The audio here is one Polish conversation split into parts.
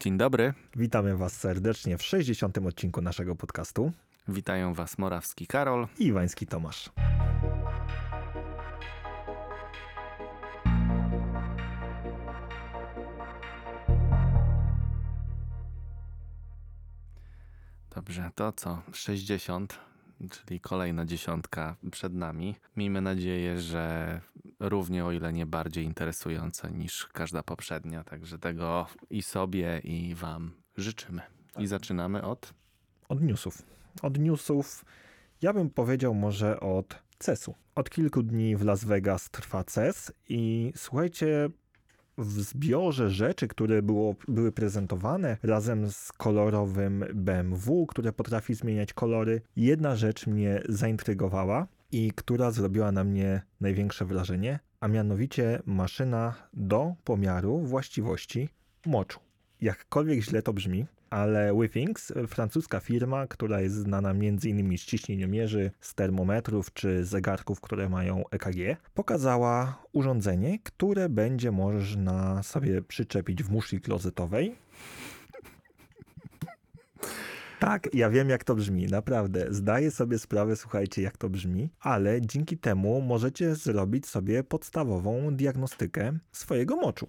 Dzień dobry, Witamy Was serdecznie w 60. odcinku naszego podcastu. witają Was Morawski Karol. i Iwański Tomasz. Dobrze, to co? 60, czyli kolejna dziesiątka przed nami. Miejmy nadzieję, że równie o ile nie bardziej interesująca niż każda poprzednia. Także tego i sobie, i Wam życzymy. I zaczynamy od. Od newsów. Od newsów, ja bym powiedział może od CES-u. Od kilku dni w Las Vegas trwa CES i słuchajcie, w zbiorze rzeczy, które było, były prezentowane razem z kolorowym BMW, które potrafi zmieniać kolory, jedna rzecz mnie zaintrygowała i która zrobiła na mnie największe wrażenie, a mianowicie maszyna do pomiaru właściwości moczu. Jakkolwiek źle to brzmi, ale Withings, francuska firma, która jest znana m.in. z ciśnieniomierzy, z termometrów czy zegarków, które mają EKG, pokazała urządzenie, które będzie można sobie przyczepić w muszli klozetowej. Tak, ja wiem jak to brzmi, naprawdę. Zdaję sobie sprawę, słuchajcie, jak to brzmi, ale dzięki temu możecie zrobić sobie podstawową diagnostykę swojego moczu.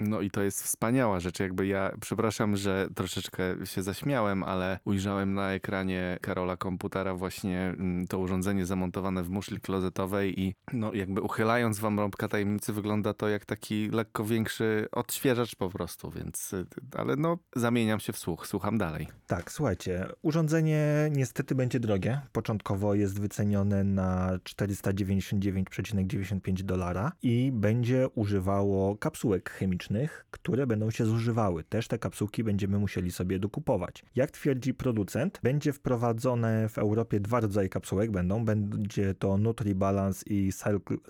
No i to jest wspaniała rzecz. Jakby ja, przepraszam, że troszeczkę się zaśmiałem, ale ujrzałem na ekranie Karola komputera właśnie mm, to urządzenie zamontowane w muszli klozetowej i no jakby uchylając wam rąbka tajemnicy wygląda to jak taki lekko większy odświeżacz po prostu, więc y, ale no zamieniam się w słuch, słucham dalej. Tak, słuchajcie, urządzenie niestety będzie drogie. Początkowo jest wycenione na 499,95 dolara i będzie używało kapsułek chemicznych, które będą się zużywały. Też te kapsułki będziemy musieli sobie dokupować. Jak twierdzi producent, będzie wprowadzone w Europie dwa rodzaje kapsułek będą. Będzie to NutriBalance i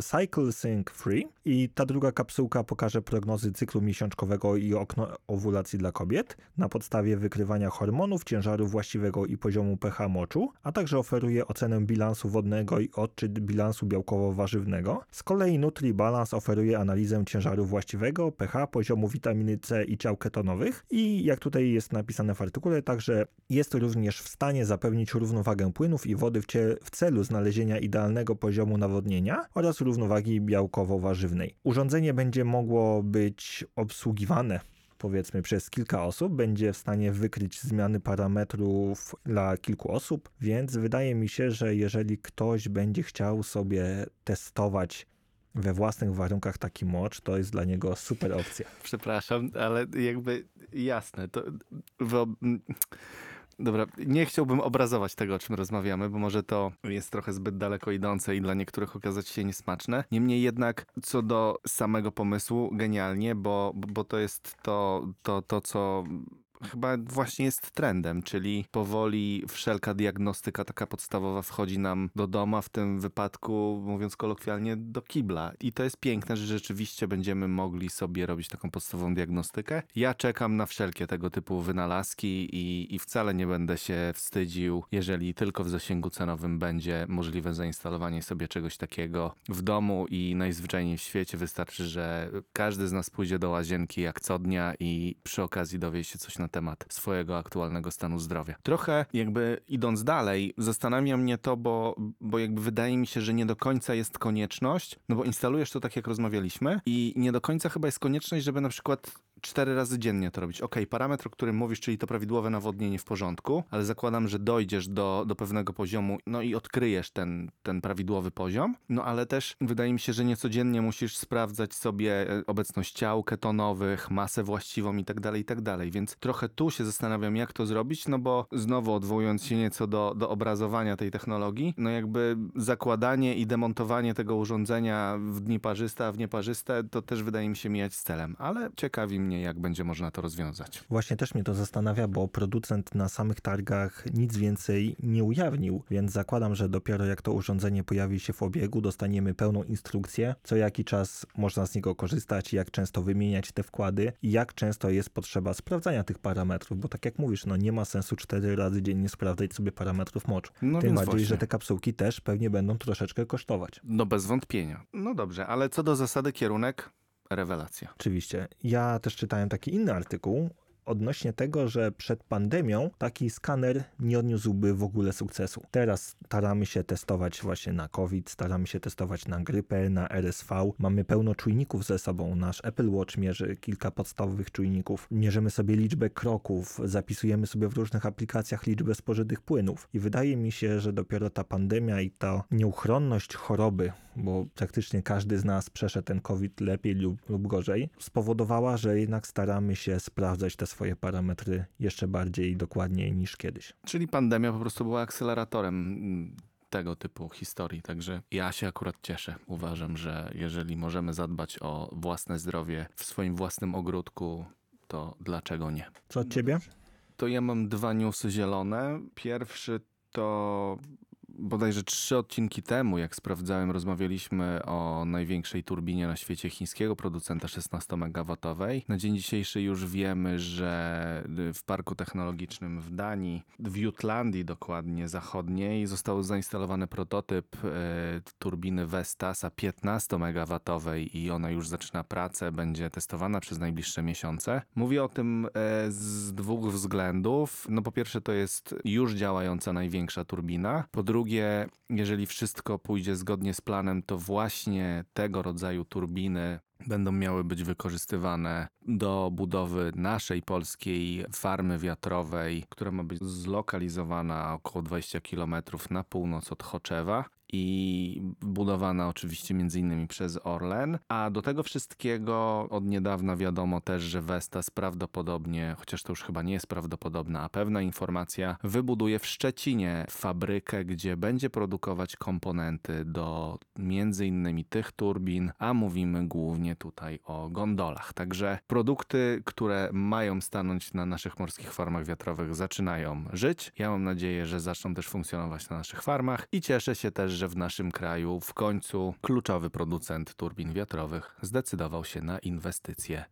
Cycle, Sync Free i ta druga kapsułka pokaże prognozy cyklu miesiączkowego i okno owulacji dla kobiet na podstawie wykrywania hormonów, ciężaru właściwego i poziomu pH moczu, a także oferuje ocenę bilansu wodnego i odczyt bilansu białkowo-warzywnego. Z kolei NutriBalance oferuje analizę ciężaru właściwego, pH, poziomu witaminy C i ciał ketonowych i jak tutaj jest napisane w artykule, także jest również w stanie zapewnić równowagę płynów i wody w, w celu znalezienia idealnego poziomu nawodnienia oraz równowagi białkowo-warzywnej. Urządzenie będzie mogło być obsługiwane powiedzmy przez kilka osób, będzie w stanie wykryć zmiany parametrów dla kilku osób, więc wydaje mi się, że jeżeli ktoś będzie chciał sobie testować we własnych warunkach taki mocz, to jest dla niego super opcja. Przepraszam, ale jakby jasne, to. Dobra, nie chciałbym obrazować tego, o czym rozmawiamy, bo może to jest trochę zbyt daleko idące i dla niektórych okazać się niesmaczne. Niemniej jednak, co do samego pomysłu, genialnie, bo, bo to jest to, to, to co chyba właśnie jest trendem, czyli powoli wszelka diagnostyka taka podstawowa wchodzi nam do doma, w tym wypadku, mówiąc kolokwialnie, do kibla. I to jest piękne, że rzeczywiście będziemy mogli sobie robić taką podstawową diagnostykę. Ja czekam na wszelkie tego typu wynalazki i, i wcale nie będę się wstydził, jeżeli tylko w zasięgu cenowym będzie możliwe zainstalowanie sobie czegoś takiego w domu i najzwyczajniej w świecie wystarczy, że każdy z nas pójdzie do łazienki jak co dnia i przy okazji dowie się coś na temat swojego aktualnego stanu zdrowia. Trochę jakby idąc dalej, zastanawia mnie to, bo, bo jakby wydaje mi się, że nie do końca jest konieczność, no bo instalujesz to tak jak rozmawialiśmy i nie do końca chyba jest konieczność, żeby na przykład cztery razy dziennie to robić. Ok, parametr, o którym mówisz, czyli to prawidłowe nawodnienie w porządku, ale zakładam, że dojdziesz do, do pewnego poziomu, no i odkryjesz ten, ten prawidłowy poziom, no ale też wydaje mi się, że niecodziennie musisz sprawdzać sobie e, obecność ciał ketonowych, masę właściwą i tak dalej, i tak dalej, więc trochę tu się zastanawiam, jak to zrobić, no bo znowu odwołując się nieco do, do obrazowania tej technologii, no jakby zakładanie i demontowanie tego urządzenia w dni parzyste, a w nieparzyste, to też wydaje mi się mijać z celem, ale ciekawi mnie, jak będzie można to rozwiązać. Właśnie też mnie to zastanawia, bo producent na samych targach nic więcej nie ujawnił, więc zakładam, że dopiero jak to urządzenie pojawi się w obiegu, dostaniemy pełną instrukcję, co jaki czas można z niego korzystać, jak często wymieniać te wkłady i jak często jest potrzeba sprawdzania tych parametrów, bo tak jak mówisz, no nie ma sensu cztery razy dziennie sprawdzać sobie parametrów moczu. No Tym bardziej, właśnie. że te kapsułki też pewnie będą troszeczkę kosztować. No bez wątpienia. No dobrze, ale co do zasady kierunek, rewelacja. Oczywiście. Ja też czytałem taki inny artykuł odnośnie tego, że przed pandemią taki skaner nie odniósłby w ogóle sukcesu. Teraz staramy się testować właśnie na COVID, staramy się testować na grypę, na RSV. Mamy pełno czujników ze sobą. Nasz Apple Watch mierzy kilka podstawowych czujników. Mierzymy sobie liczbę kroków, zapisujemy sobie w różnych aplikacjach liczbę spożytych płynów. I wydaje mi się, że dopiero ta pandemia i ta nieuchronność choroby, bo praktycznie każdy z nas przeszedł ten COVID lepiej lub, lub gorzej, spowodowała, że jednak staramy się sprawdzać te swoje parametry jeszcze bardziej i dokładniej niż kiedyś. Czyli pandemia po prostu była akceleratorem mm, tego typu historii. Także ja się akurat cieszę. Uważam, że jeżeli możemy zadbać o własne zdrowie w swoim własnym ogródku, to dlaczego nie? Co od ciebie? To ja mam dwa newsy zielone. Pierwszy to bodajże trzy odcinki temu, jak sprawdzałem, rozmawialiśmy o największej turbinie na świecie chińskiego producenta 16-megawatowej. Na dzień dzisiejszy już wiemy, że w parku technologicznym w Danii, w Jutlandii dokładnie zachodniej, został zainstalowany prototyp e, turbiny Vestasa 15-megawatowej i ona już zaczyna pracę, będzie testowana przez najbliższe miesiące. Mówię o tym e, z dwóch względów. No po pierwsze to jest już działająca największa turbina. Po drugie, jeżeli wszystko pójdzie zgodnie z planem, to właśnie tego rodzaju turbiny będą miały być wykorzystywane do budowy naszej polskiej farmy wiatrowej, która ma być zlokalizowana około 20 km na północ od Choczewa i budowana oczywiście między innymi przez Orlen. A do tego wszystkiego od niedawna wiadomo też, że Vestas prawdopodobnie, chociaż to już chyba nie jest prawdopodobna, a pewna informacja, wybuduje w Szczecinie fabrykę, gdzie będzie produkować komponenty do między innymi tych turbin, a mówimy głównie tutaj o gondolach. Także produkty, które mają stanąć na naszych morskich farmach wiatrowych zaczynają żyć. Ja mam nadzieję, że zaczną też funkcjonować na naszych farmach i cieszę się też, że w naszym kraju w końcu kluczowy producent turbin wiatrowych zdecydował się na inwestycje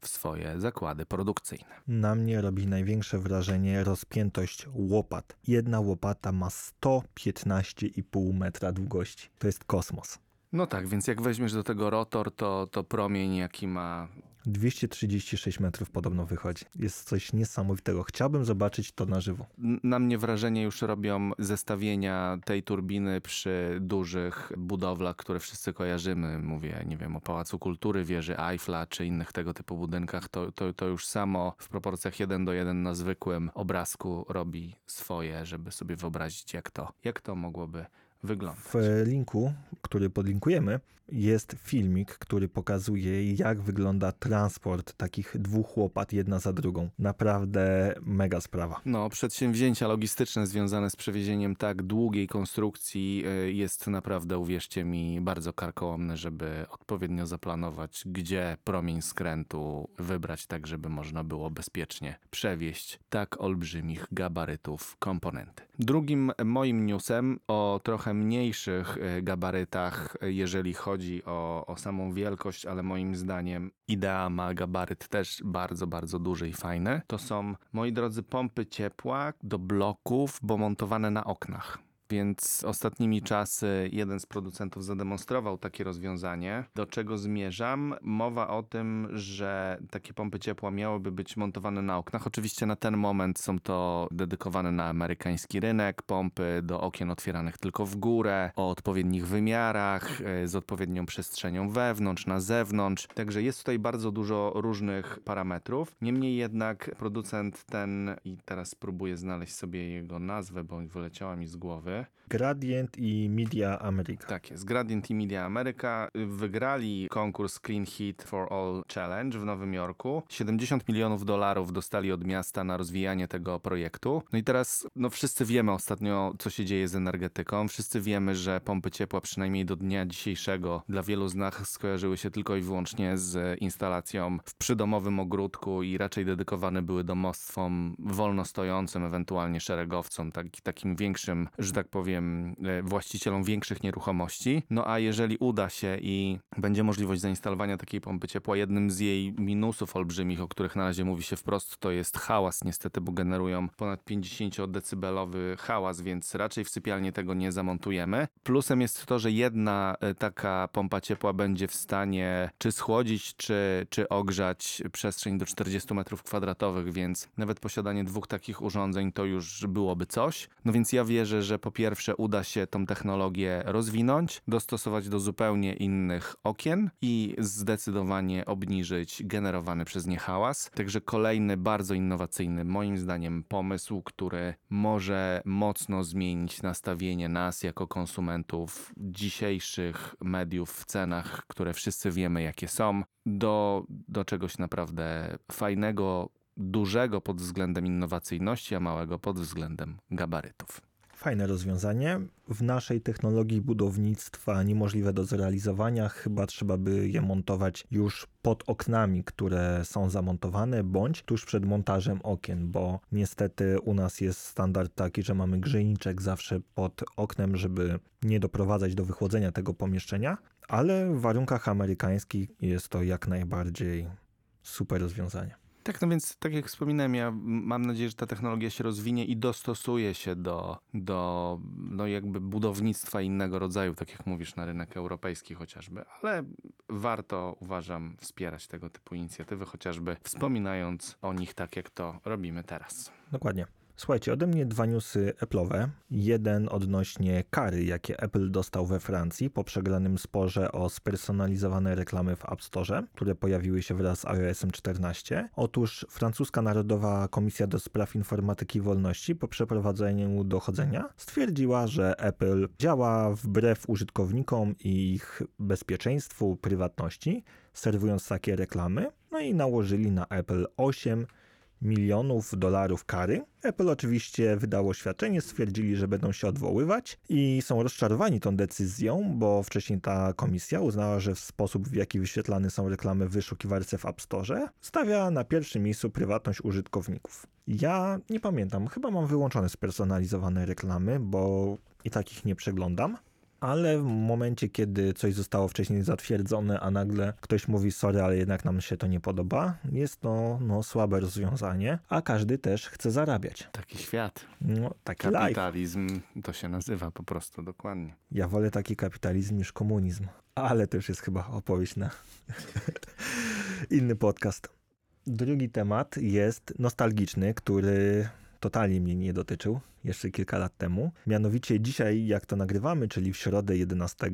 w swoje zakłady produkcyjne. Na mnie robi największe wrażenie rozpiętość łopat. Jedna łopata ma 115,5 metra długości. To jest kosmos. No tak, więc jak weźmiesz do tego rotor, to, to promień jaki ma 236 metrów podobno wychodzi. Jest coś niesamowitego. Chciałbym zobaczyć to na żywo. Na mnie wrażenie już robią zestawienia tej turbiny przy dużych budowlach, które wszyscy kojarzymy. Mówię, nie wiem, o Pałacu Kultury, wieży Eiffla czy innych tego typu budynkach. To, to, to już samo w proporcjach 1 do 1 na zwykłym obrazku robi swoje, żeby sobie wyobrazić, jak to, jak to mogłoby wyglądać. W linku, który podlinkujemy, jest filmik, który pokazuje, jak wygląda transport takich dwóch łopat, jedna za drugą. Naprawdę mega sprawa. No, przedsięwzięcia logistyczne związane z przewiezieniem tak długiej konstrukcji y, jest naprawdę, uwierzcie mi, bardzo karkołomne, żeby odpowiednio zaplanować, gdzie promień skrętu wybrać, tak żeby można było bezpiecznie przewieźć tak olbrzymich gabarytów komponenty. Drugim moim newsem o trochę mniejszych y, gabarytach, y, jeżeli chodzi o, o samą wielkość, ale moim zdaniem Idea ma gabaryt też bardzo, bardzo duży i fajny. To są, moi drodzy, pompy ciepła do bloków, bo montowane na oknach. Więc ostatnimi czasy jeden z producentów zademonstrował takie rozwiązanie. Do czego zmierzam? Mowa o tym, że takie pompy ciepła miałyby być montowane na oknach. Oczywiście na ten moment są to dedykowane na amerykański rynek, pompy do okien otwieranych tylko w górę, o odpowiednich wymiarach, e, z odpowiednią przestrzenią wewnątrz, na zewnątrz. Także jest tutaj bardzo dużo różnych parametrów. Niemniej jednak producent ten, i teraz spróbuję znaleźć sobie jego nazwę, bo wyleciała mi z głowy. Gradient i Media America. Tak jest. Gradient i Media America wygrali konkurs Clean Heat for All Challenge w Nowym Jorku. 70 milionów dolarów dostali od miasta na rozwijanie tego projektu. No i teraz, no wszyscy wiemy ostatnio, co się dzieje z energetyką. Wszyscy wiemy, że pompy ciepła przynajmniej do dnia dzisiejszego dla wielu z nas skojarzyły się tylko i wyłącznie z instalacją w przydomowym ogródku i raczej dedykowane były domostwom wolno stojącym, ewentualnie szeregowcom, tak, takim większym, że tak tak powiem, e, właścicielom większych nieruchomości. No a jeżeli uda się i będzie możliwość zainstalowania takiej pompy ciepła, jednym z jej minusów olbrzymich, o których na razie mówi się wprost, to jest hałas niestety, bo generują ponad 50-decybelowy hałas, więc raczej w sypialni tego nie zamontujemy. Plusem jest to, że jedna e, taka pompa ciepła będzie w stanie czy schłodzić, czy, czy ogrzać przestrzeń do 40 metrów kwadratowych, więc nawet posiadanie dwóch takich urządzeń to już byłoby coś. No więc ja wierzę, że po pierwsze uda się tą technologię rozwinąć, dostosować do zupełnie innych okien i zdecydowanie obniżyć generowany przez nie hałas. Także kolejny bardzo innowacyjny, moim zdaniem, pomysł, który może mocno zmienić nastawienie nas jako konsumentów dzisiejszych mediów w cenach, które wszyscy wiemy, jakie są, do, do czegoś naprawdę fajnego, dużego pod względem innowacyjności, a małego pod względem gabarytów. Fajne rozwiązanie. W naszej technologii budownictwa niemożliwe do zrealizowania, chyba trzeba by je montować już pod oknami, które są zamontowane, bądź tuż przed montażem okien, bo niestety u nas jest standard taki, że mamy grzejniczek zawsze pod oknem, żeby nie doprowadzać do wychłodzenia tego pomieszczenia, ale w warunkach amerykańskich jest to jak najbardziej super rozwiązanie. Tak, no więc tak jak wspominałem, ja mam nadzieję, że ta technologia się rozwinie i dostosuje się do, do no jakby budownictwa innego rodzaju, tak jak mówisz, na rynek europejski chociażby, ale warto, uważam, wspierać tego typu inicjatywy, chociażby wspominając o nich tak, jak to robimy teraz. Dokładnie. Słuchajcie, ode mnie dwa newsy Apple'owe. Jeden odnośnie kary, jakie Apple dostał we Francji po przegranym sporze o spersonalizowane reklamy w App Store, które pojawiły się wraz z iOS 14. Otóż francuska Narodowa Komisja do Spraw Informatyki i Wolności po przeprowadzeniu dochodzenia stwierdziła, że Apple działa wbrew użytkownikom i ich bezpieczeństwu, prywatności, serwując takie reklamy. No i nałożyli na Apple 8 milionów dolarów kary. Apple oczywiście wydało oświadczenie, stwierdzili, że będą się odwoływać i są rozczarowani tą decyzją, bo wcześniej ta komisja uznała, że w sposób, w jaki wyświetlane są reklamy w wyszukiwarce w App Store, stawia na pierwszym miejscu prywatność użytkowników. Ja nie pamiętam, chyba mam wyłączone spersonalizowane reklamy, bo i takich nie przeglądam ale w momencie, kiedy coś zostało wcześniej zatwierdzone, a nagle ktoś mówi sorry, ale jednak nam się to nie podoba, jest to no, słabe rozwiązanie, a każdy też chce zarabiać. Taki świat. No, taki life. Kapitalizm to się nazywa po prostu dokładnie. Ja wolę taki kapitalizm niż komunizm, ale to już jest chyba opowieść na inny podcast. Drugi temat jest nostalgiczny, który totalnie mnie nie dotyczył jeszcze kilka lat temu. Mianowicie dzisiaj, jak to nagrywamy, czyli w środę 11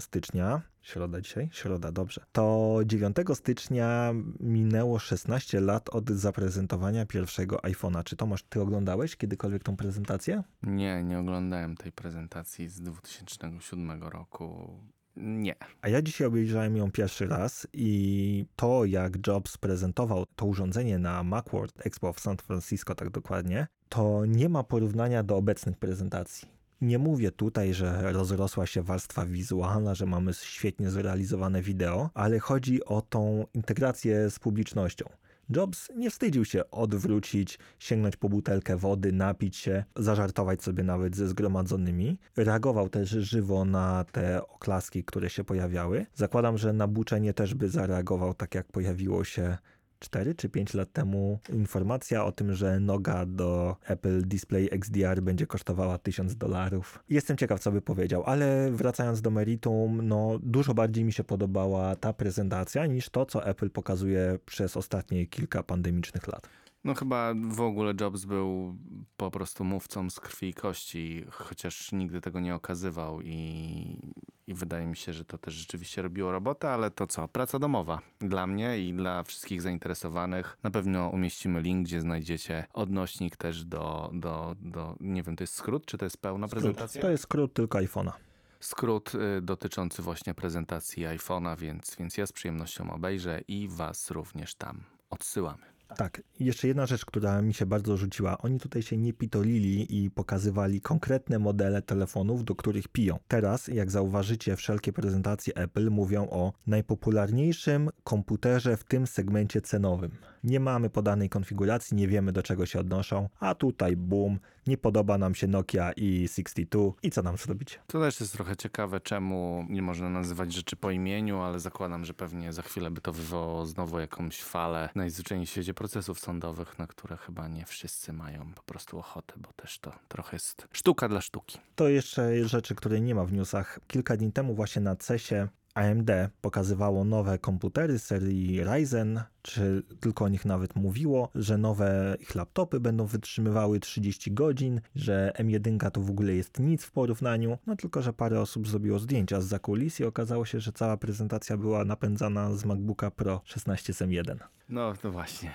stycznia, środa dzisiaj? Środa, dobrze. To 9 stycznia minęło 16 lat od zaprezentowania pierwszego iPhone'a. Czy Tomasz, ty oglądałeś kiedykolwiek tą prezentację? Nie, nie oglądałem tej prezentacji z 2007 roku. Nie. A ja dzisiaj obejrzałem ją pierwszy raz i to, jak Jobs prezentował to urządzenie na Macworld Expo w San Francisco, tak dokładnie, to nie ma porównania do obecnych prezentacji. Nie mówię tutaj, że rozrosła się warstwa wizualna, że mamy świetnie zrealizowane wideo, ale chodzi o tą integrację z publicznością. Jobs nie wstydził się odwrócić, sięgnąć po butelkę wody, napić się, zażartować sobie nawet ze zgromadzonymi. Reagował też żywo na te oklaski, które się pojawiały. Zakładam, że na buczenie też by zareagował tak, jak pojawiło się 4 czy 5 lat temu informacja o tym, że noga do Apple Display XDR będzie kosztowała 1000 dolarów. Jestem ciekaw, co by powiedział, ale wracając do meritum, no dużo bardziej mi się podobała ta prezentacja niż to, co Apple pokazuje przez ostatnie kilka pandemicznych lat. No chyba w ogóle Jobs był po prostu mówcą z krwi i kości, chociaż nigdy tego nie okazywał i, i wydaje mi się, że to też rzeczywiście robiło robotę, ale to co? Praca domowa dla mnie i dla wszystkich zainteresowanych. Na pewno umieścimy link, gdzie znajdziecie odnośnik też do, do, do nie wiem, to jest skrót, czy to jest pełna Skrót. prezentacja? To jest skrót tylko iPhone'a. Skrót y, dotyczący właśnie prezentacji iPhone'a, więc, więc ja z przyjemnością obejrzę i was również tam odsyłamy. Tak, jeszcze jedna rzecz, która mi się bardzo rzuciła. Oni tutaj się nie pitolili i pokazywali konkretne modele telefonów, do których piją. Teraz, jak zauważycie, wszelkie prezentacje Apple mówią o najpopularniejszym komputerze w tym segmencie cenowym. Nie mamy podanej konfiguracji, nie wiemy do czego się odnoszą, a tutaj boom, nie podoba nam się Nokia i62 i co nam zrobić? To też jest trochę ciekawe, czemu nie można nazywać rzeczy po imieniu, ale zakładam, że pewnie za chwilę by to wywołało znowu jakąś falę najzwyczajniej w świecie procesów sądowych, na które chyba nie wszyscy mają po prostu ochotę, bo też to trochę jest sztuka dla sztuki. To jeszcze rzeczy, której nie ma w newsach. Kilka dni temu właśnie na CESie AMD pokazywało nowe komputery serii Ryzen, czy tylko o nich nawet mówiło, że nowe ich laptopy będą wytrzymywały 30 godzin, że M1 to w ogóle jest nic w porównaniu. No tylko, że parę osób zrobiło zdjęcia z zakulis i okazało się, że cała prezentacja była napędzana z MacBooka Pro 16 z M1. No, no właśnie.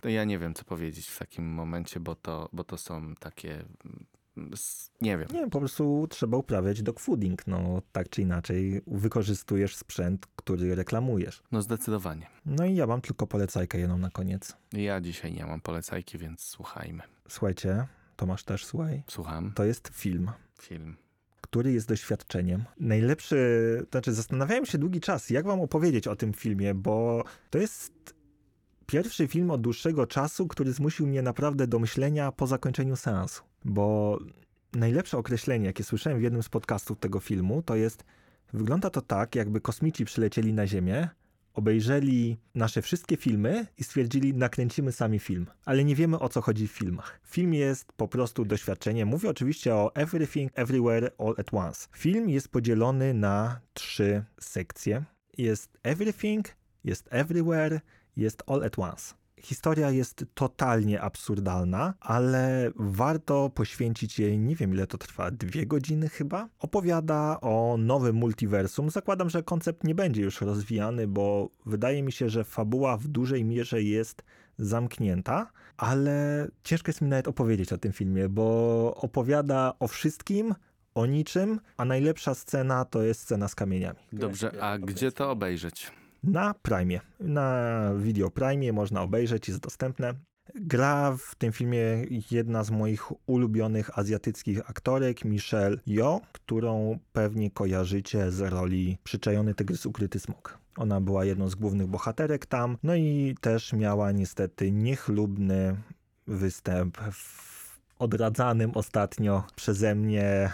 To ja nie wiem, co powiedzieć w takim momencie, bo to, bo to są takie. Nie wiem. Nie wiem, po prostu trzeba uprawiać dogfooding, no tak czy inaczej wykorzystujesz sprzęt, który reklamujesz. No zdecydowanie. No i ja mam tylko polecajkę jedną na koniec. Ja dzisiaj nie mam polecajki, więc słuchajmy. Słuchajcie, Tomasz też słuchaj. Słucham. To jest film, Film. który jest doświadczeniem. Najlepszy, znaczy zastanawiałem się długi czas, jak wam opowiedzieć o tym filmie, bo to jest pierwszy film od dłuższego czasu, który zmusił mnie naprawdę do myślenia po zakończeniu seansu. Bo najlepsze określenie, jakie słyszałem w jednym z podcastów tego filmu, to jest wygląda to tak, jakby kosmici przylecieli na Ziemię, obejrzeli nasze wszystkie filmy i stwierdzili, nakręcimy sami film. Ale nie wiemy o co chodzi w filmach. Film jest po prostu doświadczeniem. Mówię oczywiście o Everything, Everywhere, All at Once. Film jest podzielony na trzy sekcje. Jest Everything, jest Everywhere, jest All at Once. Historia jest totalnie absurdalna, ale warto poświęcić jej, nie wiem ile to trwa, dwie godziny chyba. Opowiada o nowym multiversum. Zakładam, że koncept nie będzie już rozwijany, bo wydaje mi się, że fabuła w dużej mierze jest zamknięta, ale ciężko jest mi nawet opowiedzieć o tym filmie, bo opowiada o wszystkim, o niczym, a najlepsza scena to jest scena z kamieniami. Dobrze, a gdzie to obejrzeć? Na Prime. Na Video Prime można obejrzeć, jest dostępne. Gra w tym filmie jedna z moich ulubionych azjatyckich aktorek, Michelle Yeoh, którą pewnie kojarzycie z roli Przyczajony Tygrys Ukryty Smok. Ona była jedną z głównych bohaterek tam, no i też miała niestety niechlubny występ w odradzanym ostatnio przeze mnie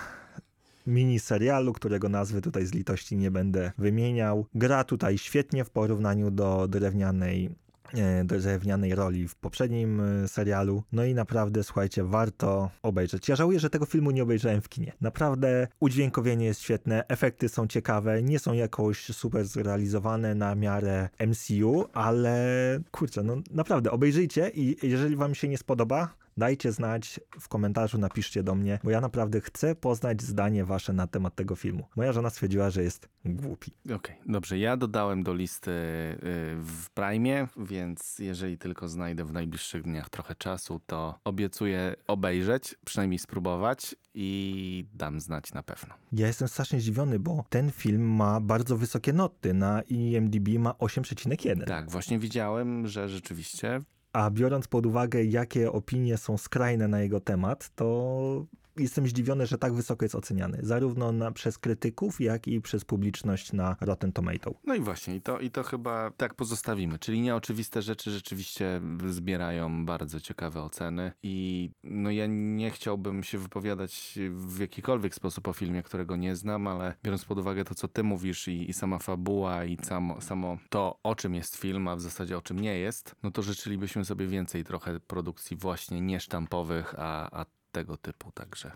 miniserialu, którego nazwy tutaj z litości nie będę wymieniał. Gra tutaj świetnie w porównaniu do drewnianej e, drewnianej roli w poprzednim e, serialu. No i naprawdę, słuchajcie, warto obejrzeć. Ja żałuję, że tego filmu nie obejrzałem w kinie. Naprawdę udźwiękowienie jest świetne, efekty są ciekawe, nie są jakoś super zrealizowane na miarę MCU, ale kurczę, no naprawdę, obejrzyjcie i jeżeli wam się nie spodoba, dajcie znać w komentarzu, napiszcie do mnie, bo ja naprawdę chcę poznać zdanie wasze na temat tego filmu. Moja żona stwierdziła, że jest głupi. Okej, dobrze. Ja dodałem do listy y, w Prime, więc jeżeli tylko znajdę w najbliższych dniach trochę czasu, to obiecuję obejrzeć, przynajmniej spróbować i dam znać na pewno. Ja jestem strasznie zdziwiony, bo ten film ma bardzo wysokie noty. Na IMDb ma 8,1. Tak, właśnie widziałem, że rzeczywiście A biorąc pod uwagę, jakie opinie są skrajne na jego temat, to jestem zdziwiony, że tak wysoko jest oceniany. Zarówno na, przez krytyków, jak i przez publiczność na Rotten Tomato. No i właśnie, i to, i to chyba tak pozostawimy. Czyli nieoczywiste rzeczy rzeczywiście zbierają bardzo ciekawe oceny. I no ja nie chciałbym się wypowiadać w jakikolwiek sposób o filmie, którego nie znam, ale biorąc pod uwagę to, co ty mówisz i, i sama fabuła i samo, samo to, o czym jest film, a w zasadzie o czym nie jest, no to życzylibyśmy sobie więcej trochę produkcji właśnie niesztampowych, a, a tego typu także.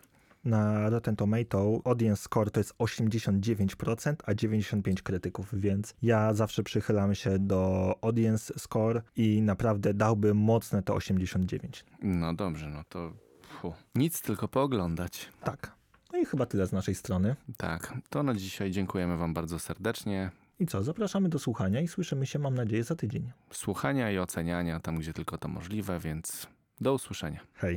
Na Rotten Tomato audience score to jest 89%, a 95% krytyków, więc ja zawsze przychylam się do audience score i naprawdę dałbym mocne to 89. No dobrze, no to fu. nic, tylko pooglądać. Tak. No i chyba tyle z naszej strony. Tak, to na dzisiaj dziękujemy Wam bardzo serdecznie. I co, zapraszamy do słuchania i słyszymy się, mam nadzieję, za tydzień. Słuchania i oceniania tam, gdzie tylko to możliwe, więc do usłyszenia. Hej.